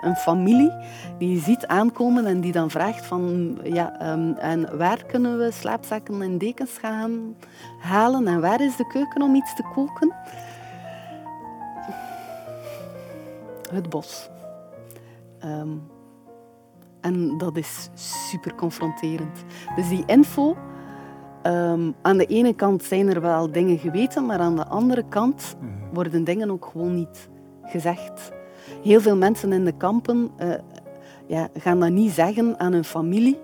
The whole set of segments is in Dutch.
een familie die je ziet aankomen en die dan vraagt van ja, ehm, en waar kunnen we slaapzakken en dekens gaan halen en waar is de keuken om iets te koken? Het bos. Ehm, en dat is super confronterend. Dus die info, ehm, aan de ene kant zijn er wel dingen geweten, maar aan de andere kant Mhm. worden dingen ook gewoon niet gezegd. Heel veel mensen in de kampen eh, ja, gaan dat niet zeggen aan hun familie.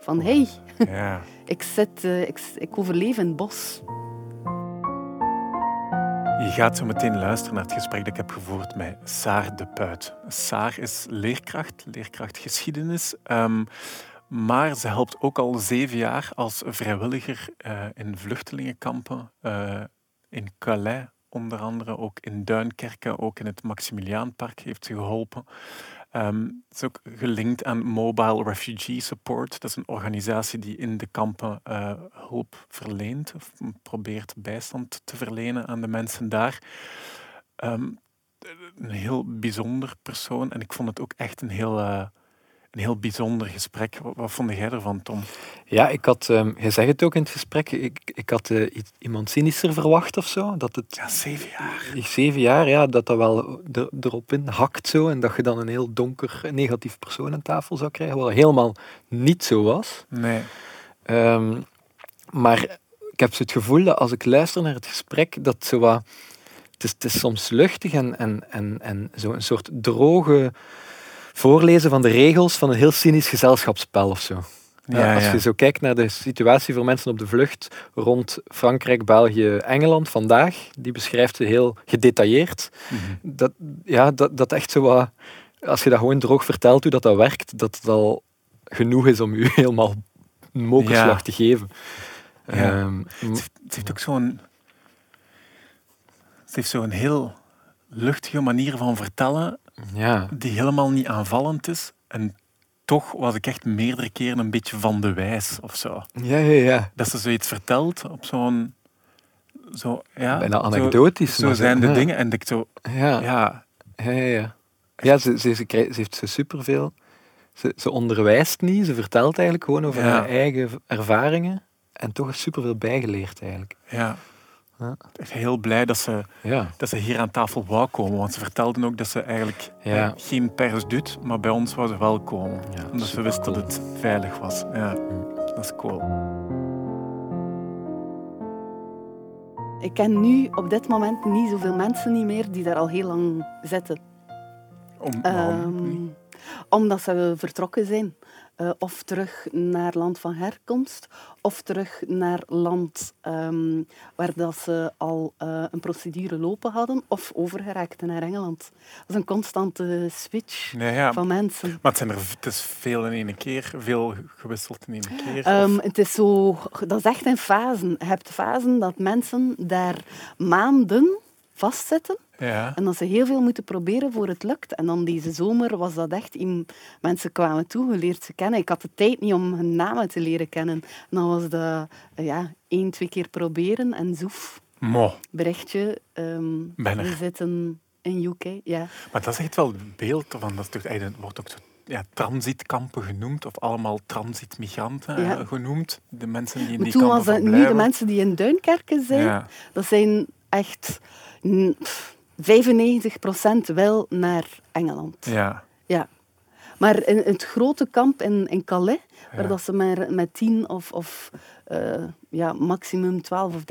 Van hé, hey, Ja. ik, zit, eh, ik, ik overleef in het bos. Je gaat zo meteen luisteren naar het gesprek dat ik heb gevoerd met Saar de Puit. Saar is leerkracht, leerkracht geschiedenis. ehm, maar ze helpt ook al zeven jaar als vrijwilliger eh, in vluchtelingenkampen. in Calais onder andere, ook in Duinkerke, ook in het Maximiliaanpark heeft ze geholpen. Ehm, het is ook gelinkt aan Mobile Refugee Support. Dat is een organisatie die in de kampen eh, hulp verleent of probeert bijstand te verlenen aan de mensen daar. Ehm, een heel bijzonder persoon en ik vond het ook echt een heel, eh, een heel bijzonder gesprek. Wat, wat vond jij ervan, Tom? Ja, ik had, ehm je zegt het ook in het gesprek, ik, ik had eh, iemand cynischer verwacht of zo. Dat het Ja, zeven jaar. zeven jaar, ja, dat dat wel er, erop in hakt zo. En dat je dan een heel donker, negatief persoon aan tafel zou krijgen, wat helemaal niet zo was. Nee. Ehm, maar ik heb zo het gevoel dat als ik luister naar het gesprek, dat zo wat... Het is, het is soms luchtig en, en, en, en zo een soort droge voorlezen van de regels van een heel cynisch gezelschapsspel of zo. Ja, als ja. je zo kijkt naar de situatie voor mensen op de vlucht rond Frankrijk, België, Engeland vandaag, die beschrijft ze heel gedetailleerd. Mhm. Dat, ja, dat, dat echt zo wat, als je dat gewoon droog vertelt hoe dat, dat werkt, dat het al genoeg is om je helemaal een mokerslag Ja. te geven. Ja. Ehm, Het het heeft ook zo'n... Het heeft zo'n heel luchtige manier van vertellen ja. die helemaal niet aanvallend is. En toch was ik echt meerdere keren een beetje van de wijs of zo. Ja, ja, ja. Dat ze zoiets vertelt op zo'n... Zo, ja, Bijna anekdotisch. Zo, zijn de ja. dingen. En ik zo... Ja, ja, Ja, ja. ja. Ze, ze, ze, krijgt- ze heeft zo superveel. Ze, ze onderwijst niet, ze vertelt eigenlijk gewoon over haar eigen ervaringen. En toch is superveel bijgeleerd eigenlijk. ja. Ja. Ik ben heel blij dat ze, Ja. dat ze hier aan tafel wou komen. Want ze vertelden ook dat ze eigenlijk Ja. eh, geen pers doet, maar bij ons wou ze wel komen. Ja, omdat ze wist dat het veilig was. Ja, dat is cool. Ik ken nu op dit moment niet zoveel mensen niet meer die daar al heel lang zitten. Om, Ehm, omdat ze vertrokken zijn. Eh, of terug naar land van herkomst, of terug naar land ehm, waar dat ze al eh, een procedure lopen hadden, of overgeraakten naar Engeland. Dat is een constante switch ja, van mensen. maar het, zijn er, het is veel in één keer, veel gewisseld in één keer. Ehm, het is zo, dat is echt in fasen. Je hebt fasen dat mensen daar maanden vastzitten ja. en dat ze heel veel moeten proberen voor het lukt. En dan deze zomer was dat echt... in- Mensen kwamen toe, je leert ze kennen. Ik had de tijd niet om hun namen te leren kennen. En dan was dat eh, ja, één, twee keer proberen en zoef, Mo. berichtje. er. we zitten in UK, ja. Maar dat is echt wel het beeld van, dat toch, wordt ook zo ja, transitkampen genoemd, of allemaal transitmigranten Ja. eh, genoemd. De mensen die in Maar die toen was dat nu de mensen die in Duinkerken zijn, Ja. dat zijn echt pff, 95% wel naar Engeland. Ja. Ja. Maar in het grote kamp in, in Calais, waar dat ze maar met 10 of, of eh, ja, maximum 12 of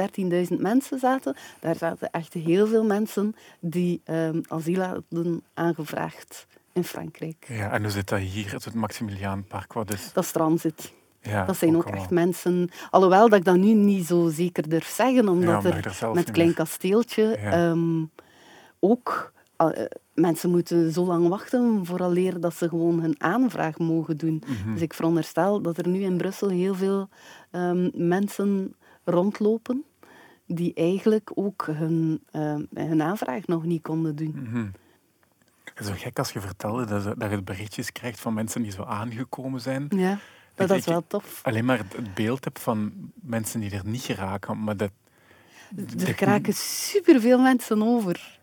13.000 mensen zaten, daar zaten echt heel veel mensen die ehm, asiel hadden aangevraagd in Frankrijk. ja, en hoe zit dat hier, het Maximiliaanpark? Wat is... Dat is transit. Ja, Dat zijn ook echt mensen... Alhoewel dat ik dat nu niet zo zeker durf zeggen, omdat Ja, omdat er er met Klein Kasteeltje Ja. ehm, ook... eh, mensen moeten zo lang wachten vooraleer dat ze gewoon hun aanvraag mogen doen. Mhm. Dus ik veronderstel dat er nu in Brussel heel veel ehm, mensen rondlopen die eigenlijk ook hun, ehm, hun aanvraag nog niet konden doen. Mhm. Het is zo gek als je vertelde dat, je- dat je berichtjes krijgt van mensen die zo aangekomen zijn. Ja, dat Ik- is wel tof. Alleen maar het- het beeld heb van mensen die er niet geraken. Maar dat, Er kraken superveel mensen over.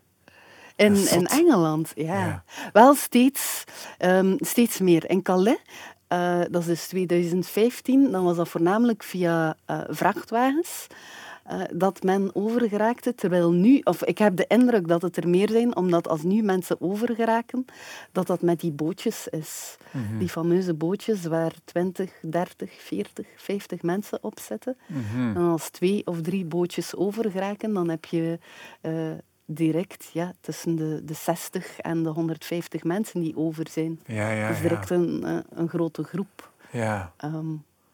In, in. Engeland, ja. Ja. Wel steeds, ehm, steeds meer. In Calais, eh, dat is dus 2015, dan was dat voornamelijk via eh, vrachtwagens. eh, dat men overgeraakte, terwijl nu, of ik heb de indruk dat het er meer zijn, omdat als nu mensen overgeraken, dat dat met die bootjes is. Mhm. Die fameuze bootjes waar 20, 30, 40, 50 mensen op zitten. Mhm. En als twee of drie bootjes overgeraken, dan heb je direct ja, tussen de, de 60 en de 150 mensen die over zijn. Ja, ja, dat is ja. direct een, eh, een grote groep. ja. Ehm,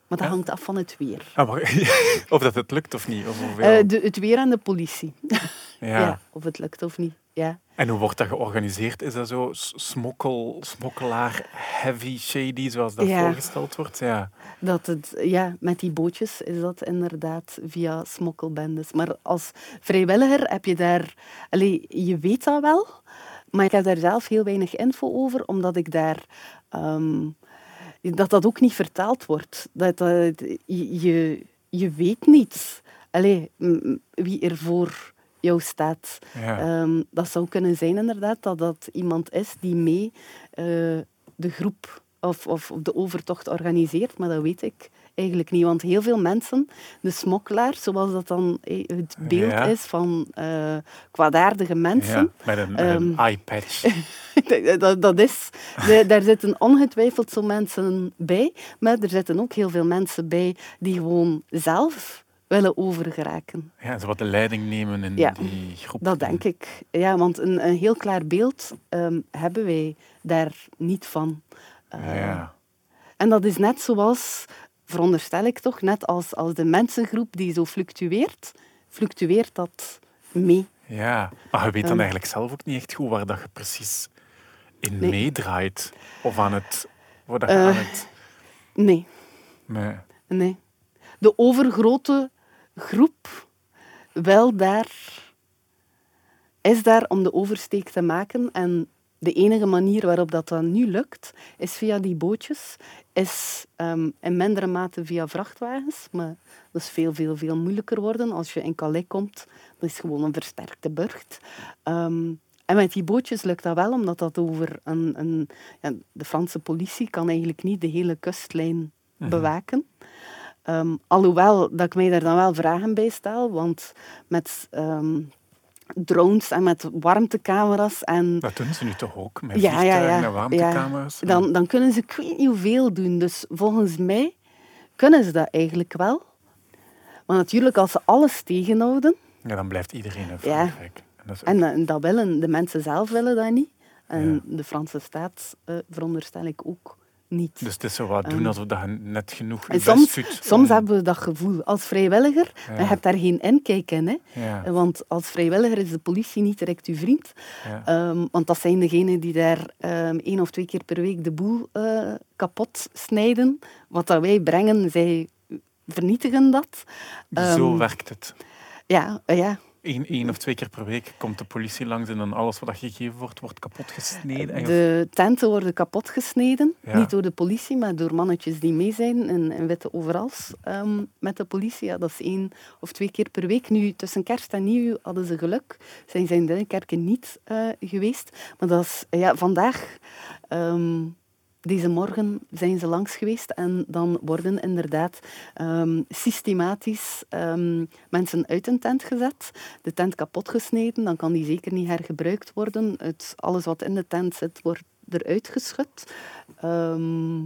maar dat hangt af van het weer. Ah, maar, of dat het lukt of niet. Of. Eh, de, het weer en de politie. Ja, of het lukt of niet. Ja. En hoe wordt dat georganiseerd? Is dat zo smokkel, smokkelaar, heavy, shady, zoals dat Ja. voorgesteld wordt? Ja. Dat het, ja, met die bootjes is dat inderdaad via smokkelbendes. Maar als vrijwilliger heb je daar... Allee, je weet dat wel, maar ik heb daar zelf heel weinig info over, omdat ik daar... ehm, dat dat ook niet vertaald wordt. Dat, dat, je, je, weet niet allee, wie er voor jou staat. Ja. Ehm, dat zou kunnen zijn inderdaad dat dat iemand is die mee eh, de groep of, of de overtocht organiseert, maar dat weet ik eigenlijk niet. Want heel veel mensen, de smokkelaars, zoals dat dan eh, het beeld Ja. is van eh kwaadaardige mensen, ja. Met een, Ehm, eye-patch. dat, dat is, de- daar zitten ongetwijfeld zo mensen bij, maar er zitten ook heel veel mensen bij die gewoon zelf willen overgeraken. Ja, ze wat de leiding nemen in Ja, die groep. Dat denk ik. Ja, want een, een heel klaar beeld ehm, hebben wij daar niet van. Eh, Ja. En dat is net zoals, veronderstel ik toch, net als, als de mensengroep die zo fluctueert, fluctueert dat mee. ja. Maar je weet dan Ehm. eigenlijk zelf ook niet echt goed waar dat je precies in Nee. meedraait. Of aan het... Waar dat je Eh. aan het... Nee, Nee. nee. De overgrote groep wel daar, is daar om de oversteek te maken. En de enige manier waarop dat dan nu lukt, is via die bootjes, is ehm, in mindere mate via vrachtwagens, maar dat is veel, veel, veel moeilijker worden. Als je in Calais komt, dat is gewoon een versterkte burcht. Ehm, en met die bootjes lukt dat wel, omdat dat over een... een ja, de Franse politie kan eigenlijk niet de hele kustlijn bewaken. Ehm, alhoewel dat ik mij daar dan wel vragen bij stel, want met ehm, drones en met warmtecamera's en Dat doen ze nu toch ook? Met Ja, ja, vliegtuigen ja. en warmtecamera's? dan, dan kunnen ze ik weet niet hoeveel doen. Dus volgens mij kunnen ze dat eigenlijk wel. Maar natuurlijk, als ze alles tegenhouden, Ja, dan blijft iedereen in Ja. Frankrijk. En dat is ook- en, dat- en dat willen de mensen zelf willen dat niet. En Ja. de Franse staat eh, veronderstel ik ook niet. Dus het is zo wat doen Ehm. alsof dat je net genoeg en soms, soms om- hebben we dat gevoel. Als vrijwilliger, Ja. je hebt daar geen inkijk in. Hè? Ja, Want als vrijwilliger is de politie niet direct uw vriend. ja. Ehm, want dat zijn degenen die daar ehm, één of twee keer per week de boel eh, kapot snijden. Wat dat wij brengen, zij vernietigen dat. Zo werkt het. Ja, ja. Eén, één of twee keer per week komt de politie langs en dan alles wat gegeven wordt, wordt kapot gesneden. En De tenten worden kapot gesneden. Ja. Niet door de politie, maar door mannetjes die mee zijn in, in witte overals ehm, met de politie. Ja, dat is één of twee keer per week. Nu, tussen kerst en nieuw hadden ze geluk. Zijn ze in Duinkerken niet eh, geweest. Maar dat is, ja, vandaag, ehm, deze morgen, zijn ze langs geweest. En dan worden inderdaad ehm, systematisch ehm, mensen uit een tent gezet. De tent kapot gesneden, dan kan die zeker niet hergebruikt worden. Het, alles wat in de tent zit, wordt eruit geschud. Ehm,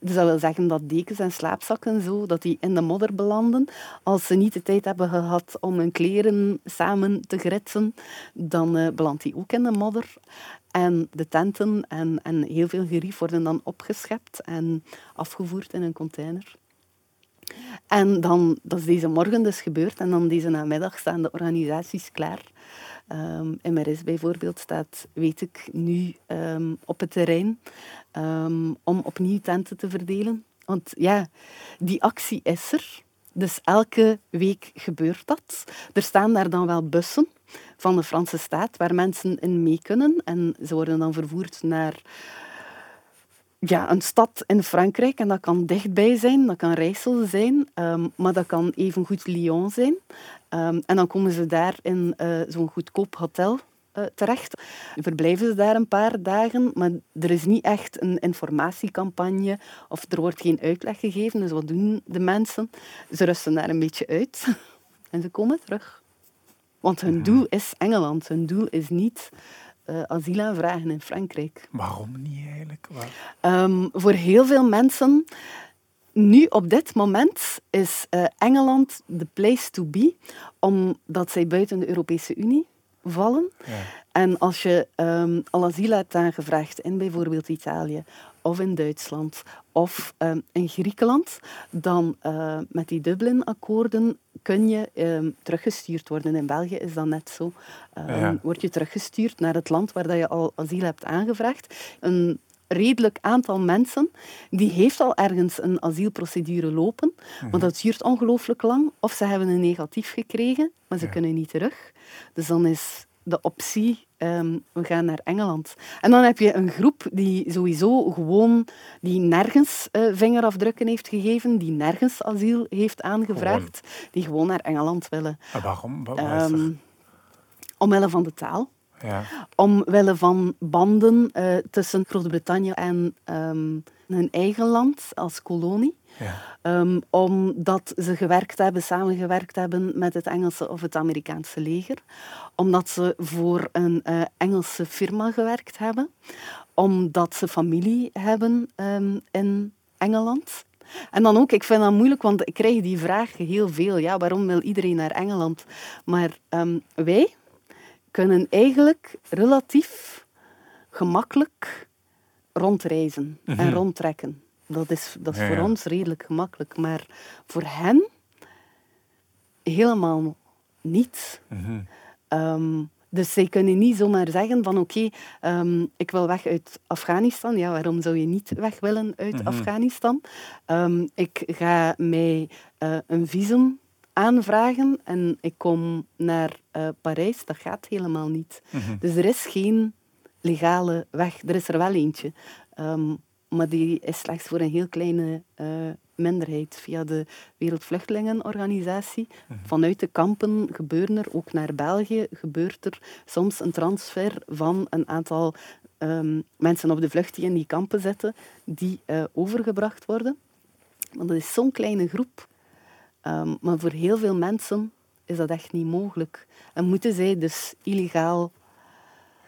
dus dat wil zeggen dat dekens en slaapzakken zo, dat die in de modder belanden. Als ze niet de tijd hebben gehad om hun kleren samen te gritsen, dan eh, belandt die ook in de modder. En de tenten en, en heel veel gerief worden dan opgeschept en afgevoerd in een container. En dan, dat is deze morgen dus gebeurd. En dan deze namiddag staan de organisaties klaar. Ehm MRS bijvoorbeeld staat, weet ik, nu ehm, op het terrein ehm, om opnieuw tenten te verdelen. Want ja, die actie is er. Dus elke week gebeurt dat. Er staan daar dan wel bussen van de Franse staat waar mensen in mee kunnen. En ze worden dan vervoerd naar ja, een stad in Frankrijk. En dat kan dichtbij zijn, dat kan Rijssel zijn, ehm, maar dat kan evengoed Lyon zijn. Ehm, en dan komen ze daar in eh, zo'n goedkoop hotel eh, terecht. Verblijven ze daar een paar dagen, maar er is niet echt een informatiecampagne of er wordt geen uitleg gegeven. Dus wat doen de mensen? Ze rusten daar een beetje uit en ze komen terug. Want hun doel is Engeland. Hun doel is niet uh, asiel aanvragen in Frankrijk. Waarom niet eigenlijk? Um, voor heel veel mensen nu, op dit moment, is uh, Engeland de place to be, omdat zij buiten de Europese Unie vallen. Ja. En als je um, al asiel hebt aangevraagd in bijvoorbeeld Italië of in Duitsland of um, in Griekenland, dan uh, met die Dublin-akkoorden kun je um, teruggestuurd worden. In België is dat net zo. Ja. Word je teruggestuurd naar het land waar dat je al asiel hebt aangevraagd. Een redelijk aantal mensen die heeft al ergens een asielprocedure lopen, want mhm. dat duurt ongelooflijk lang. Of ze hebben een negatief gekregen, maar ze kunnen niet terug. Dus dan is de optie, um, we gaan naar Engeland. En dan heb je een groep die sowieso gewoon, die nergens uh, vingerafdrukken heeft gegeven, die nergens asiel heeft aangevraagd, die gewoon naar Engeland willen. En waarom? Um, omwille van de taal. Ja. Omwille van banden uh, tussen Groot-Brittannië en um, hun eigen land als kolonie. Ja. Um, omdat ze gewerkt hebben, samengewerkt hebben met het Engelse of het Amerikaanse leger. Omdat ze voor een uh, Engelse firma gewerkt hebben. Omdat ze familie hebben um, in Engeland. En dan ook, ik vind dat moeilijk, want ik krijg die vraag heel veel. Ja, waarom wil iedereen naar Engeland? Maar um, wij, kunnen eigenlijk relatief gemakkelijk rondreizen en mhm. rondtrekken. Dat is, dat is voor ons redelijk gemakkelijk. Maar voor hen helemaal niet. Mhm. Ehm, dus zij kunnen niet zomaar zeggen van oké, ehm, ik wil weg uit Afghanistan. Ja, waarom zou je niet weg willen uit mhm. Afghanistan? Ehm, ik ga mij uh, een visum aanvragen en ik kom naar uh, Parijs, dat gaat helemaal niet. Mhm. Dus er is geen legale weg. Er is er wel eentje. Um, maar die is slechts voor een heel kleine uh, minderheid. Via de Wereldvluchtelingenorganisatie. Mhm. Vanuit de kampen gebeuren er, ook naar België, gebeurt er soms een transfer van een aantal um, mensen op de vlucht die in die kampen zitten, die uh, overgebracht worden. Want dat is zo'n kleine groep Ehm, maar voor heel veel mensen is dat echt niet mogelijk. En moeten zij dus illegaal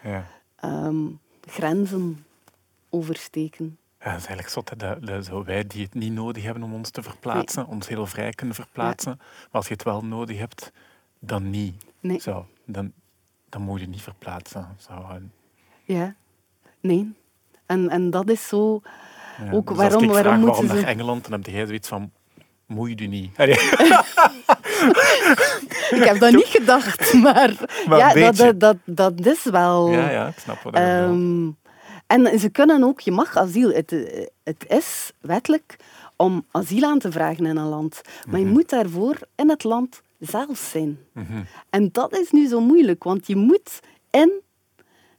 ja. Ehm, grenzen oversteken. Ja, dat is eigenlijk zot. Dat, zo wij die het niet nodig hebben om ons te verplaatsen, ons heel vrij kunnen verplaatsen. Maar als je het wel nodig hebt, dan niet. Nee. Zo, dan, dan moet je niet verplaatsen. Zo. Ja, nee. En, en dat is zo... ook dus waarom, als ik waarom waarom naar Engeland, dan heb jij zoiets van moeide niet. ik heb dat niet gedacht, maar, ja, dat, dat, dat, dat, is wel... Ja, ja, ik snap wat um, En ze kunnen ook, je mag asiel, het, het is wettelijk om asiel aan te vragen in een land. Maar je mhm. moet daarvoor in het land zelf zijn. Mhm. En dat is nu zo moeilijk, want je moet in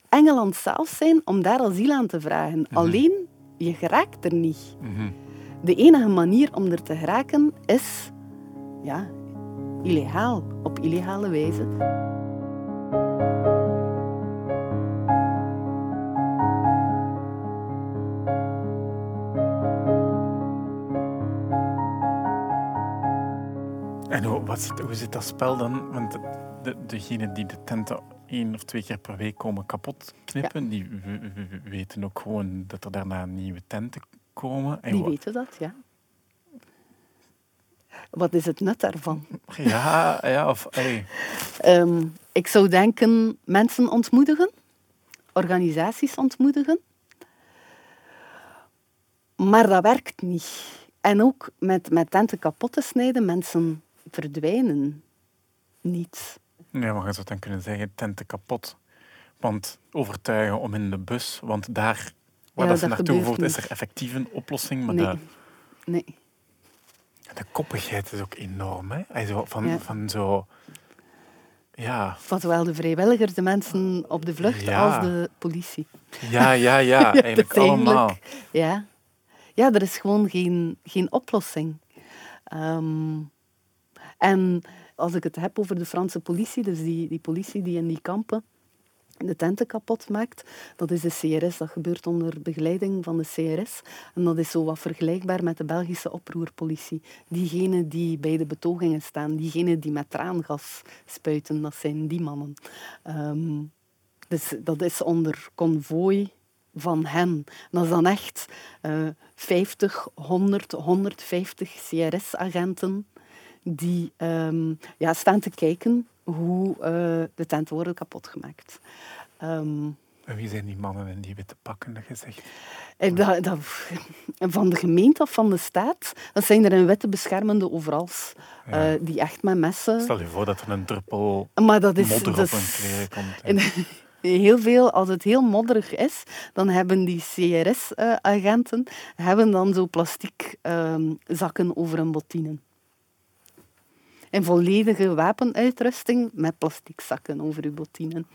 Engeland zelf zijn om daar asiel aan te vragen. Mhm. Alleen, je geraakt er niet. De enige manier om er te geraken is ja, illegaal, op illegale wijze. En hoe, wat, hoe zit dat spel dan? Want de, degenen die de tenten één of twee keer per week komen kapot knippen, die weten ook gewoon dat er daarna nieuwe tenten komen. En Die weten dat, ja. Wat is het nut daarvan? Ja, ja of... Hey. Ehm, ik zou denken mensen ontmoedigen, organisaties ontmoedigen. Maar dat werkt niet. En ook met, met tenten kapot te snijden, mensen verdwijnen niet. Nee, maar je zou dan kunnen zeggen, tenten kapot. Want overtuigen om in de bus, want daar Waar ja, dat, dat naartoe voert, is er effectief een oplossing. Maar nee. De, nee. De koppigheid is ook enorm. Hè? Zo, van, van zo... Ja. Van zowel de vrijwilligers, de mensen op de vlucht, als de politie. Ja, ja, ja. eigenlijk allemaal. Ja. ja, er is gewoon geen, geen oplossing. Um, en als ik het heb over de Franse politie, dus die, die politie die in die kampen de tenten kapot maakt. Dat is de CRS, dat gebeurt onder begeleiding van de CRS. En dat is zo wat vergelijkbaar met de Belgische oproerpolitie. Diegenen die bij de betogingen staan, diegenen die met traangas spuiten, dat zijn die mannen. Ehm, dus dat is onder konvooi van hen. dat is dan echt uh, 50, 100, 150 CRS-agenten die um, ja, staan te kijken hoe uh, de tenten worden kapot gemaakt. Um, en wie zijn die mannen in die witte pakken, gezegd? Eh, dat, dat, van de gemeente of van de staat, dat zijn er in witte beschermende overals. Ja. Uh, die echt met messen... Stel je voor dat er een druppel maar dat is, modder dat op hun kleren komt. heel veel, als het heel modderig is, dan hebben die CRS-agenten hebben dan zo plastic um, zakken over hun bottinen in volledige wapenuitrusting met plastic zakken over je bottinen.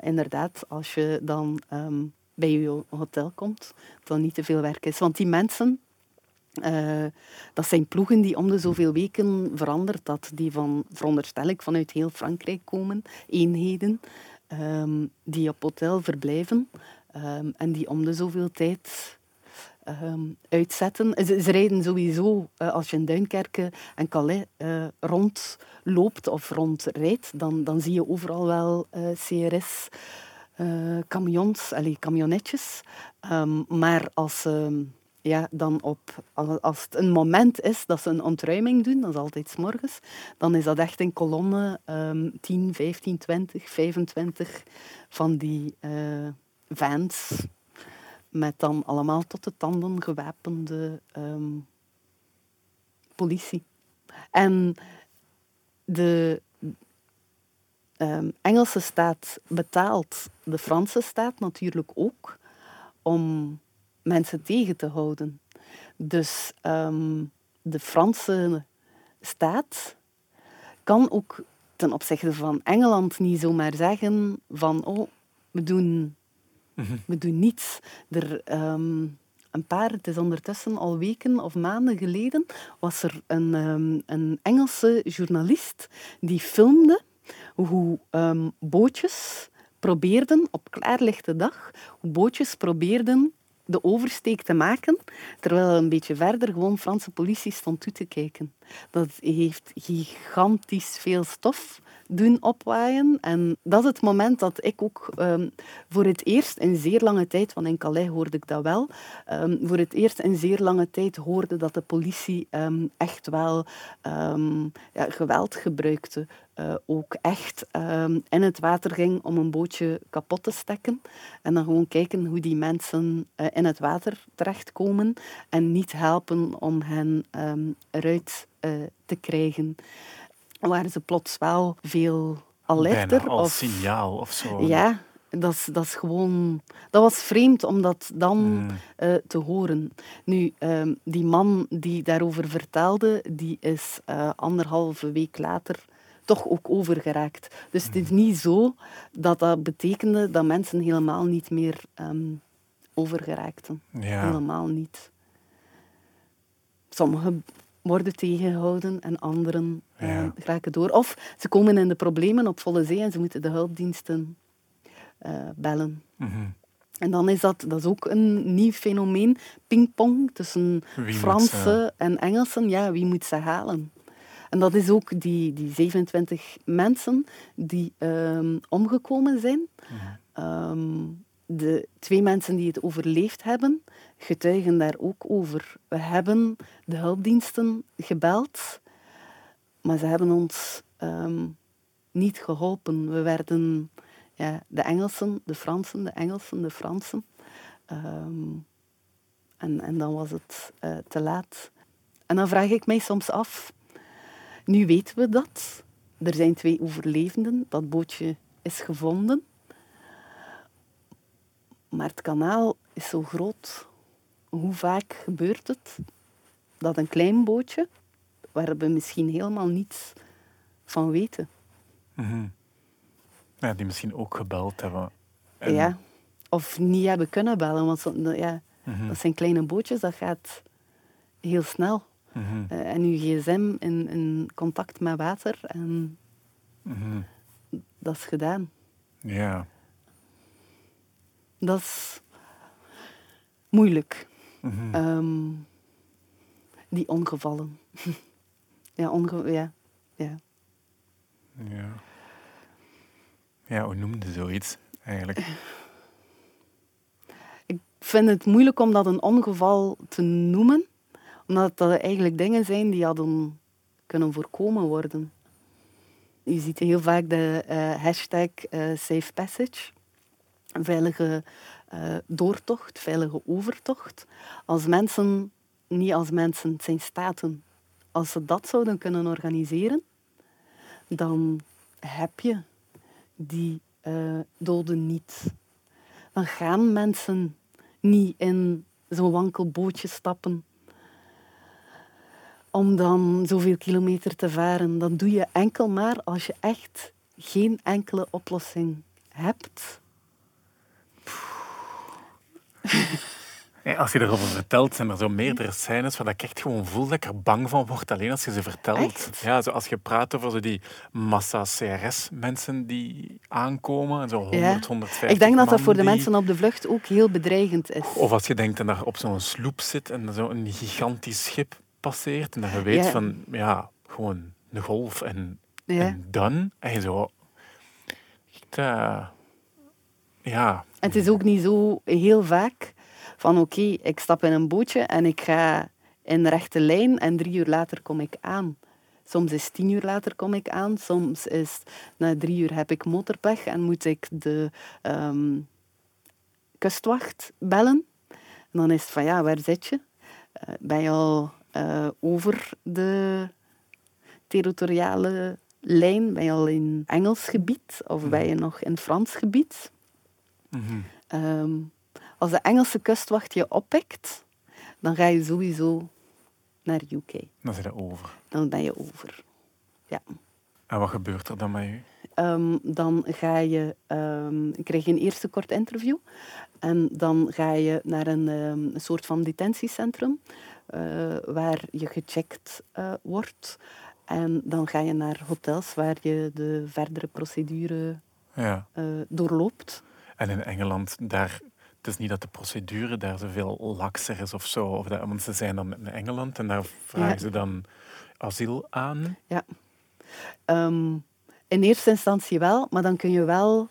inderdaad, als je dan ehm, bij je hotel komt, dan niet te veel werk is. Want die mensen, uh, dat zijn ploegen die om de zoveel weken verandert dat. Die van, veronderstel ik, vanuit heel Frankrijk komen. Eenheden um, die op hotel verblijven. Um, en die om de zoveel tijd um, uitzetten. Ze, ze, rijden sowieso, uh, als je in Duinkerke en Calais uh, rondloopt of rondrijdt, dan, dan zie je overal wel uh, CRS. camions, allez, camionetjes. Um, maar als um, ja, dan op, als, het een moment is dat ze een ontruiming doen, dat is altijd s morgens, dan is dat echt in kolonne um, 10, 15, 20, 25 van die vans met dan allemaal tot de tanden gewapende um, politie. En de um, Engelse staat betaalt de Franse staat natuurlijk ook om mensen tegen te houden. Dus um, de Franse staat kan ook ten opzichte van Engeland niet zomaar zeggen van oh, we doen we doen niets. Er, ehm, een paar, het is ondertussen al weken of maanden geleden, was er een, um, een Engelse journalist die filmde hoe um, bootjes probeerden, op klaarlichte dag, hoe bootjes probeerden de oversteek te maken, terwijl een beetje verder gewoon Franse politie stond toe te kijken. Dat heeft gigantisch veel stof doen opwaaien. En dat is het moment dat ik ook um, voor het eerst in zeer lange tijd, want in Calais hoorde ik dat wel, um, voor het eerst in zeer lange tijd hoorde dat de politie um, echt wel ja, geweld gebruikte. Uh, ook echt in het water ging om een bootje kapot te stekken. En dan gewoon kijken hoe die mensen uh, in het water terechtkomen en niet helpen om hen eruit uh, te krijgen waren ze plots wel veel alerter. Bijna als of, signaal of zo. Ja, dat is, dat is gewoon... Dat was vreemd om dat dan mm. uh, te horen. Nu, um, die man die daarover vertelde, die is uh, anderhalve week later toch ook overgeraakt. Dus het is hmm. niet zo dat dat betekende dat mensen helemaal niet meer um, overgeraakten. Ja. Helemaal niet. Sommige worden tegengehouden en anderen ja. uh, raken door. Of ze komen in de problemen op volle zee en ze moeten de hulpdiensten uh, bellen. Mm -hmm. En dan is dat, dat is ook een nieuw fenomeen, pingpong tussen Fransen en Engelsen. Ja, wie moet ze halen? En dat is ook die, die 27 mensen die um, omgekomen zijn. Mm -hmm. um, de twee mensen die het overleefd hebben, getuigen daar ook over. We hebben de hulpdiensten gebeld, maar ze hebben ons um, niet geholpen. We werden ja, de Engelsen, de Fransen, de Engelsen, de Fransen. Um, en, en dan was het uh, te laat. En dan vraag ik mij soms af, nu weten we dat. Er zijn twee overlevenden, dat bootje is gevonden. Maar het kanaal is zo groot. Hoe vaak gebeurt het dat een klein bootje, waar we misschien helemaal niets van weten. Mm Ja, die misschien ook gebeld hebben. Ja, of niet hebben kunnen bellen, want ja, mhm. dat zijn kleine bootjes, dat gaat heel snel. Mm en uw gsm in, in, contact met water en mhm. dat is gedaan. Ja. Dat is moeilijk. Mhm. Ehm, die ongevallen. ja, onge ja, ja. Ja. Ja, hoe noemde zoiets eigenlijk? Ik vind het moeilijk om dat een ongeval te noemen, omdat dat eigenlijk dingen zijn die hadden kunnen voorkomen worden. Je ziet heel vaak de eh, hashtag eh, Safe Passage, een veilige eh, doortocht, veilige overtocht. Als mensen, niet als mensen, het zijn staten, als ze dat zouden kunnen organiseren, dan heb je die eh, doden niet. Dan gaan mensen niet in zo'n wankel bootje stappen om dan zoveel kilometer te varen. Dat doe je enkel maar als je echt geen enkele oplossing hebt. Als je erover vertelt, zijn er zo meerdere scènes waar ik echt gewoon voel dat ik er bang van word, alleen als je ze vertelt. Echt? Ja, zo als je praat over zo die massa CRS-mensen die aankomen, en zo 100, Ja. 150 Ik denk dat dat voor de mensen op de vlucht ook heel bedreigend is. Of als je denkt dat er op zo'n sloep zit en zo een gigantisch schip passeert en dat je weet Ja. van, ja, gewoon een golf en, Ja. en dan. En je zo... Echt, eh, ja, het is ook niet zo heel vaak van oké, ik stap in een bootje en ik ga in de rechte lijn en drie uur later kom ik aan. Soms is tien uur later kom ik aan, soms is na drie uur heb ik motorpech en moet ik de ehm, kustwacht bellen. En dan is het van ja, waar zit je? Eh, ben je al eh, over de territoriale lijn? Ben je al in Engels gebied of ben je nog in Frans gebied? Ehm, als de Engelse kustwacht je oppikt, dan ga je sowieso naar UK. dan zit je over. Dan ben je over. Ja. En wat gebeurt er dan met je? Ehm, dan ga je, ehm, krijg je een eerste kort interview. En dan ga je naar een, een soort van detentiecentrum eh, waar je gecheckt eh, wordt. En dan ga je naar hotels waar je de verdere procedure Ja. eh, doorloopt. En in Engeland, daar, het is niet dat de procedure daar zoveel lakser is of zo. Of dat, want ze zijn dan in Engeland en daar vragen Ja. ze dan asiel aan. Ehm, in eerste instantie wel, maar dan kun je wel,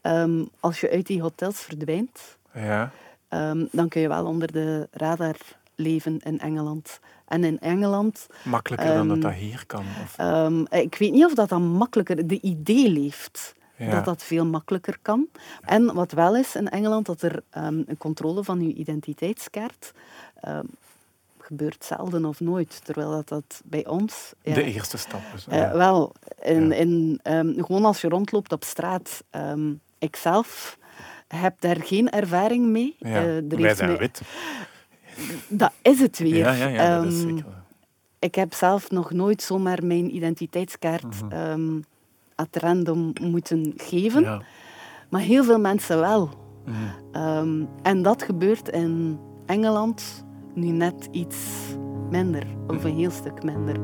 ehm, als je uit die hotels verdwijnt, Ja. ehm, dan kun je wel onder de radar leven in Engeland. En in Engeland, Makkelijker dan dat dat hier kan. Of, ik weet niet of dat dan makkelijker, de idee leeft. Ja. Dat dat veel makkelijker kan. En wat wel is in Engeland, dat er ehm, een controle van je identiteitskaart ehm, gebeurt zelden of nooit. Terwijl dat, dat bij ons... ja, De eerste stap is. eh, ja. wel, in, in, ehm, gewoon als je rondloopt op straat. ik zelf heb daar geen ervaring mee. Er Wij heeft zijn wit. Dat is het weer. Ja, ja, ja, dat is zeker. ik heb zelf nog nooit zomaar mijn identiteitskaart Mhm. At random moeten geven. Ja. Maar heel veel mensen wel. Mhm. Ehm, en dat gebeurt in Engeland nu net iets minder. Of een heel stuk minder.